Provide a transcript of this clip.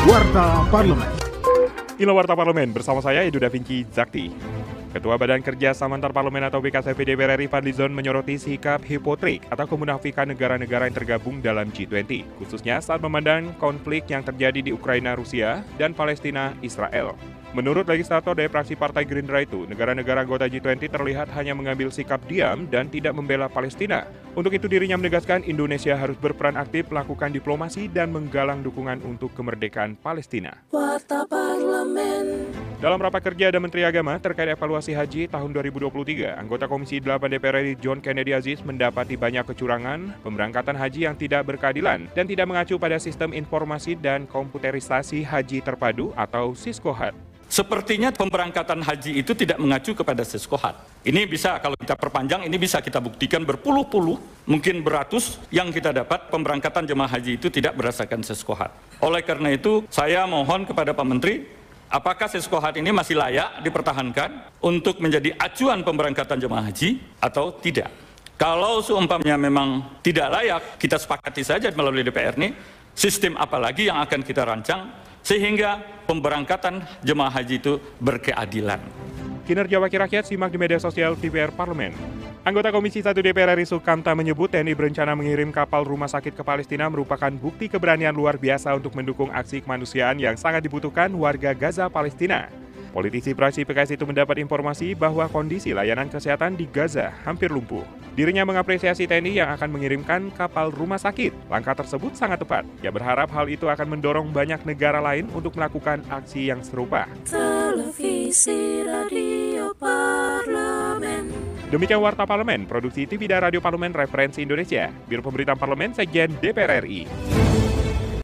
Warta Parlemen. Inilah Warta Parlemen bersama saya Edu Da Vinci Zakti. Ketua Badan Kerja Sama Antar Parlemen atau BKSP DPR RI Fadlizon menyoroti sikap hipotrik atau kemunafikan negara-negara yang tergabung dalam G20, khususnya saat memandang konflik yang terjadi di Ukraina, Rusia, dan Palestina, Israel. Menurut legislator dari fraksi Partai Gerindra itu, negara-negara anggota G20 terlihat hanya mengambil sikap diam dan tidak membela Palestina. Untuk itu dirinya menegaskan Indonesia harus berperan aktif melakukan diplomasi dan menggalang dukungan untuk kemerdekaan Palestina. Warta Parlemen. Dalam rapat kerja ada Menteri Agama terkait evaluasi haji tahun 2023, anggota Komisi 8 DPR RI John Kennedy Aziz mendapati banyak kecurangan, pemberangkatan haji yang tidak berkeadilan, dan tidak mengacu pada sistem informasi dan komputerisasi haji terpadu atau SISKOHAT. Sepertinya pemberangkatan haji itu tidak mengacu kepada seskohat. Ini bisa kalau kita perpanjang, ini bisa kita buktikan berpuluh-puluh, mungkin beratus yang kita dapat pemberangkatan jemaah haji itu tidak berdasarkan seskohat. Oleh karena itu, saya mohon kepada Pak Menteri, apakah seskohat ini masih layak dipertahankan untuk menjadi acuan pemberangkatan jemaah haji atau tidak? Kalau seumpamanya memang tidak layak, kita sepakati saja melalui DPR ini, sistem apa lagi yang akan kita rancang sehingga pemberangkatan jemaah haji itu berkeadilan. Kinerja Wakil Rakyat simak di media sosial TVR Parlemen. Anggota Komisi 1 DPR RI Sukamta menyebut TNI berencana mengirim kapal rumah sakit ke Palestina merupakan bukti keberanian luar biasa untuk mendukung aksi kemanusiaan yang sangat dibutuhkan warga Gaza Palestina. Politisi praksi PKS itu mendapat informasi bahwa kondisi layanan kesehatan di Gaza hampir lumpuh. Dirinya mengapresiasi TNI yang akan mengirimkan kapal rumah sakit. Langkah tersebut sangat tepat. Ia berharap hal itu akan mendorong banyak negara lain untuk melakukan aksi yang serupa. Televisi Radio Parlemen. Demikian Warta Parlemen, Produksi TV dan Radio Parlemen Referensi Indonesia. Biro Pemberitaan Parlemen, Sekjen DPR RI.